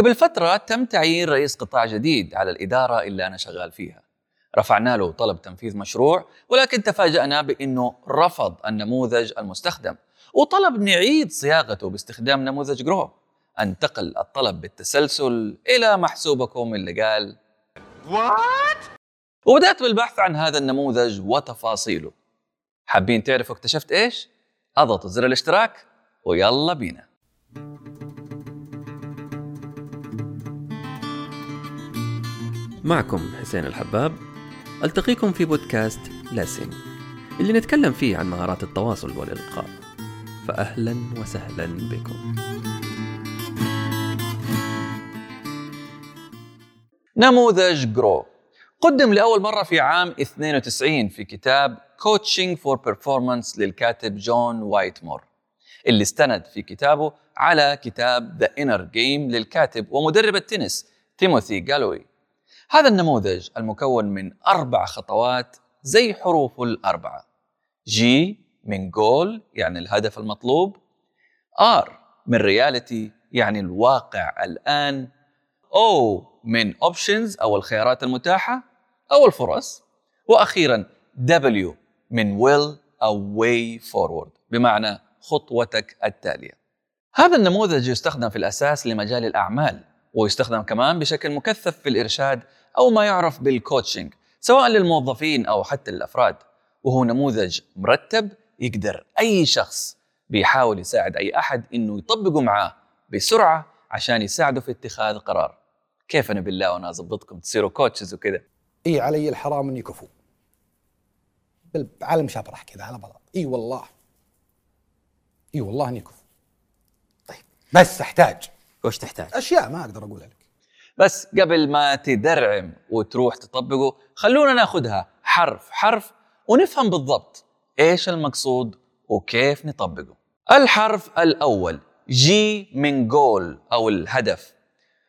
قبل فترة تم تعيين رئيس قطاع جديد على الإدارة اللي أنا شغال فيها رفعنا له طلب تنفيذ مشروع ولكن تفاجأنا بأنه رفض النموذج المستخدم وطلب نعيد صياغته باستخدام نموذج جرو انتقل الطلب بالتسلسل إلى محسوبكم اللي قال What؟ وبدأت بالبحث عن هذا النموذج وتفاصيله حابين تعرفوا اكتشفت إيش؟ اضغطوا زر الاشتراك ويلا بينا معكم حسين الحباب. ألتقيكم في بودكاست لاسن اللي نتكلم فيه عن مهارات التواصل والإلقاء. فأهلا وسهلا بكم. نموذج GROW قدم لأول مرة في عام 92 في كتاب Coaching for Performance للكاتب جون وايتمور اللي استند في كتابه على كتاب The Inner Game للكاتب ومدرب التنس تيموثي جالوي. هذا النموذج المكون من أربع خطوات زي حروفه الأربعة. G من جول يعني الهدف المطلوب. R من reality يعني الواقع الآن. O من options أو الخيارات المتاحة أو الفرص. وأخيرا W من will أو way forward بمعنى خطوتك التالية. هذا النموذج يستخدم في الأساس لمجال الأعمال ويستخدم كمان بشكل مكثف في الإرشاد أو ما يعرف بال coaching سواء للموظفين أو حتى للأفراد. وهو نموذج مرتب يقدر أي شخص بيحاول يساعد أي أحد إنه يطبقه معاه بسرعة عشان يساعده في اتخاذ قرار. كيف أنا بالله وأنا أظبطكم تصيروا coaches وكذا؟ إي علي الحرام اني كفو بعالم شبرح كذا على بلاط إي والله. إي والله اني كفو طيب بس أحتاج. وش تحتاج؟ أشياء ما أقدر أقولها لك. بس قبل ما تدرعم وتروح تطبقه خلونا ناخذها حرف حرف ونفهم بالضبط إيش المقصود وكيف نطبقه. الحرف الأول G من جول أو الهدف.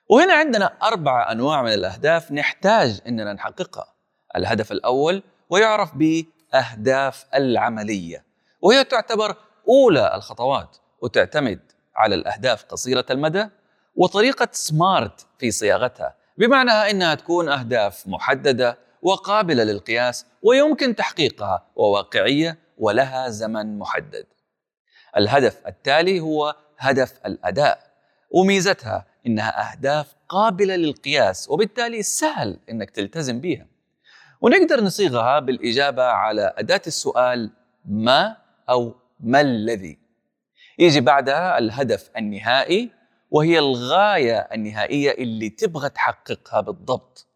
وهنا عندنا أربعة أنواع من الأهداف نحتاج أننا نحققها. الهدف الأول ويعرف بأهداف العملية وهي تعتبر أولى الخطوات وتعتمد على الأهداف قصيرة المدى وطريقة سمارت في صياغتها بمعنى أنها تكون أهداف محددة وقابلة للقياس ويمكن تحقيقها وواقعية ولها زمن محدد الهدف التالي هو هدف الأداء وميزتها إنها أهداف قابلة للقياس وبالتالي سهل إنك تلتزم بها. ونقدر نصيغها بالإجابة على أداة السؤال ما أو ما الذي. يجي بعدها الهدف النهائي وهي الغاية النهائية اللي تبغى تحققها بالضبط.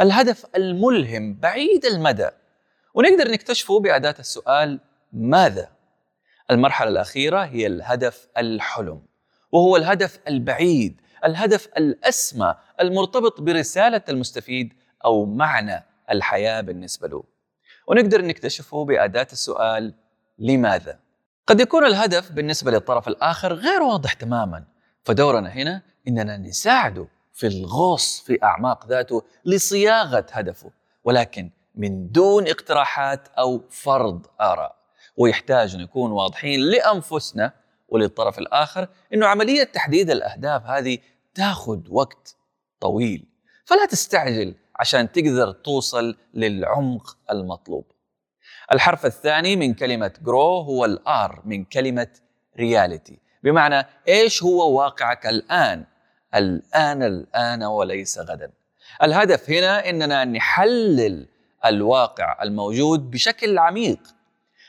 الهدف الملهم بعيد المدى ونقدر نكتشفه بأداة السؤال ماذا؟ المرحلة الأخيرة هي الهدف الحلم وهو الهدف البعيد الهدف الأسمى المرتبط برسالة المستفيد أو معنى الحياة بالنسبة له. ونقدر نكتشفه بأداة السؤال لماذا؟ قد يكون الهدف بالنسبة للطرف الآخر غير واضح تماما، فدورنا هنا إننا نساعده في الغوص في أعماق ذاته لصياغة هدفه، ولكن من دون اقتراحات أو فرض آراء. ويحتاج نكون واضحين لأنفسنا وللطرف الآخر إنه عملية تحديد الأهداف هذه تاخذ وقت طويل. فلا تستعجل عشان تقدر توصل للعمق المطلوب. الحرف الثاني من كلمة GROW هو ال R من كلمة reality بمعنى إيش هو واقعك الآن؟ الآن الآن وليس غدا. الهدف هنا إننا نحلل الواقع الموجود بشكل عميق.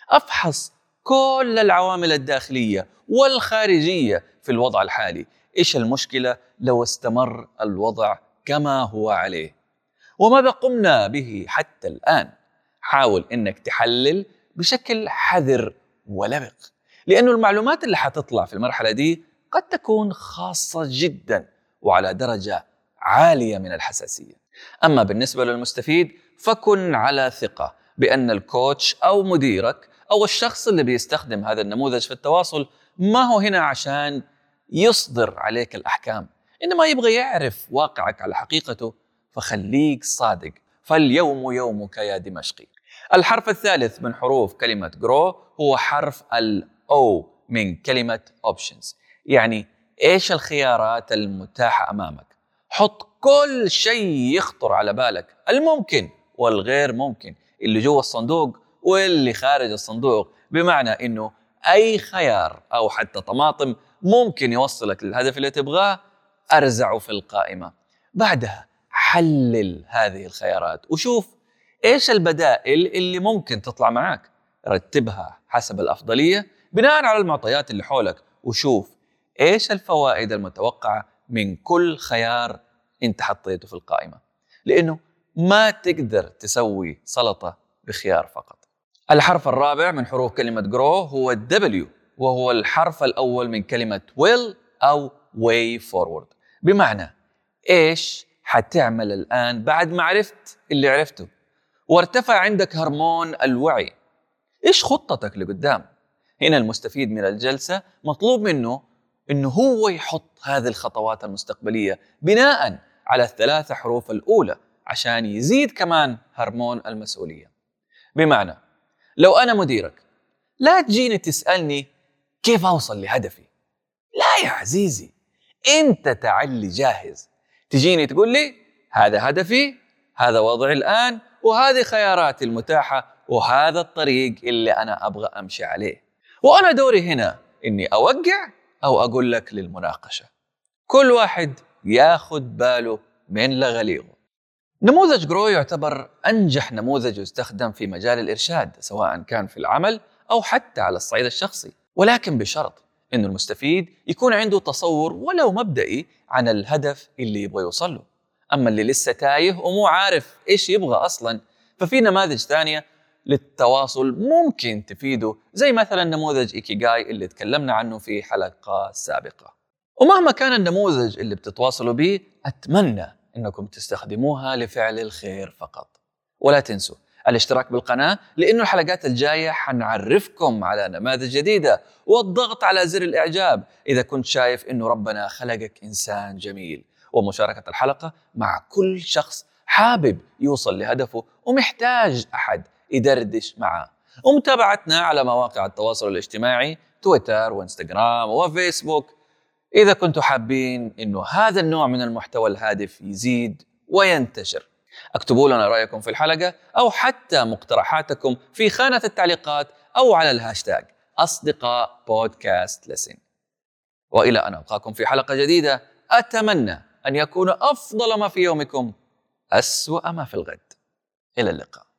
أفحص كل العوامل الداخلية والخارجية في الوضع الحالي. إيش المشكلة؟ لو استمر الوضع كما هو عليه. وماذا قمنا به حتى الآن. حاول أنك تحلل بشكل حذر ولبق لأنه المعلومات اللي حتطلع في المرحلة دي قد تكون خاصة جدا وعلى درجة عالية من الحساسية. أما بالنسبة للمستفيد فكن على ثقة بأن الكوتش أو مديرك أو الشخص اللي بيستخدم هذا النموذج في التواصل ما هو هنا عشان يصدر عليك الأحكام. إنما يبغى يعرف واقعك على حقيقته فخليك صادق. فاليوم يومك يا دمشقي. الحرف الثالث من حروف كلمة جرو هو حرف الأو من كلمة options. يعني إيش الخيارات المتاحة أمامك؟ حط كل شيء يخطر على بالك الممكن والغير ممكن اللي جوا الصندوق واللي خارج الصندوق. بمعنى إنه أي خيار أو حتى طماطم ممكن يوصلك للهدف اللي تبغاه أرزعه في القائمة. بعدها حلل هذه الخيارات وشوف إيش البدائل اللي ممكن تطلع معاك. رتبها حسب الأفضلية بناء على المعطيات اللي حولك وشوف إيش الفوائد المتوقعة من كل خيار أنت حطيته في القائمة. لأنه ما تقدر تسوي سلطة بخيار فقط. الحرف الرابع من حروف كلمة جرو هو الدبليو وهو الحرف الأول من كلمة will أو way forward. بمعنى إيش حتعمل الآن بعد ما عرفت اللي عرفته؟ وارتفع عندك هرمون الوعي. إيش خطتك لقدام؟ هنا المستفيد من الجلسة مطلوب منه إنه هو يحط هذه الخطوات المستقبلية بناء على الثلاث حروف الأولى عشان يزيد كمان هرمون المسؤولية. بمعنى لو أنا مديرك لا تجيني تسألني كيف أوصل لهدفي. لا يا عزيزي أنت تعلي جاهز. تجيني تقول لي هذا هدفي هذا وضعي الآن وهذه خياراتي المتاحة وهذا الطريق اللي أنا أبغى أمشي عليه. وأنا دوري هنا إني أوقع أو أقول لك للمناقشة. كل واحد ياخذ باله من لغليغه نموذج جرو يعتبر أنجح نموذج يستخدم في مجال الإرشاد سواء كان في العمل أو حتى على الصعيد الشخصي. ولكن بشرط إنه المستفيد يكون عنده تصور ولو مبدئي عن الهدف اللي يبغى يوصل له. أما اللي لسه تايه ومو عارف إيش يبغى أصلا ففي نماذج ثانية للتواصل ممكن تفيده زي مثلا نموذج إيكيغاي اللي تكلمنا عنه في حلقة سابقة. ومهما كان النموذج اللي بتتواصلوا به أتمنى إنكم تستخدموها لفعل الخير فقط. ولا تنسوا الاشتراك بالقناة لأنه الحلقات الجاية حنعرفكم على نماذج جديدة والضغط على زر الإعجاب. إذا كنت شايف أنه ربنا خلقك إنسان جميل. ومشاركة الحلقة مع كل شخص حابب يوصل لهدفه ومحتاج أحد. يدردش معاه. ومتابعتنا على مواقع التواصل الاجتماعي تويتر وانستغرام وفيسبوك. إذا كنتوا حابين أنه هذا النوع من المحتوى الهادف يزيد وينتشر اكتبوا لنا رأيكم في الحلقة أو حتى مقترحاتكم في خانة التعليقات أو على الهاشتاج أصدقاء بودكاست لسن. وإلى أن ألقاكم في حلقة جديدة أتمنى أن يكون أفضل ما في يومكم أسوأ ما في الغد. إلى اللقاء.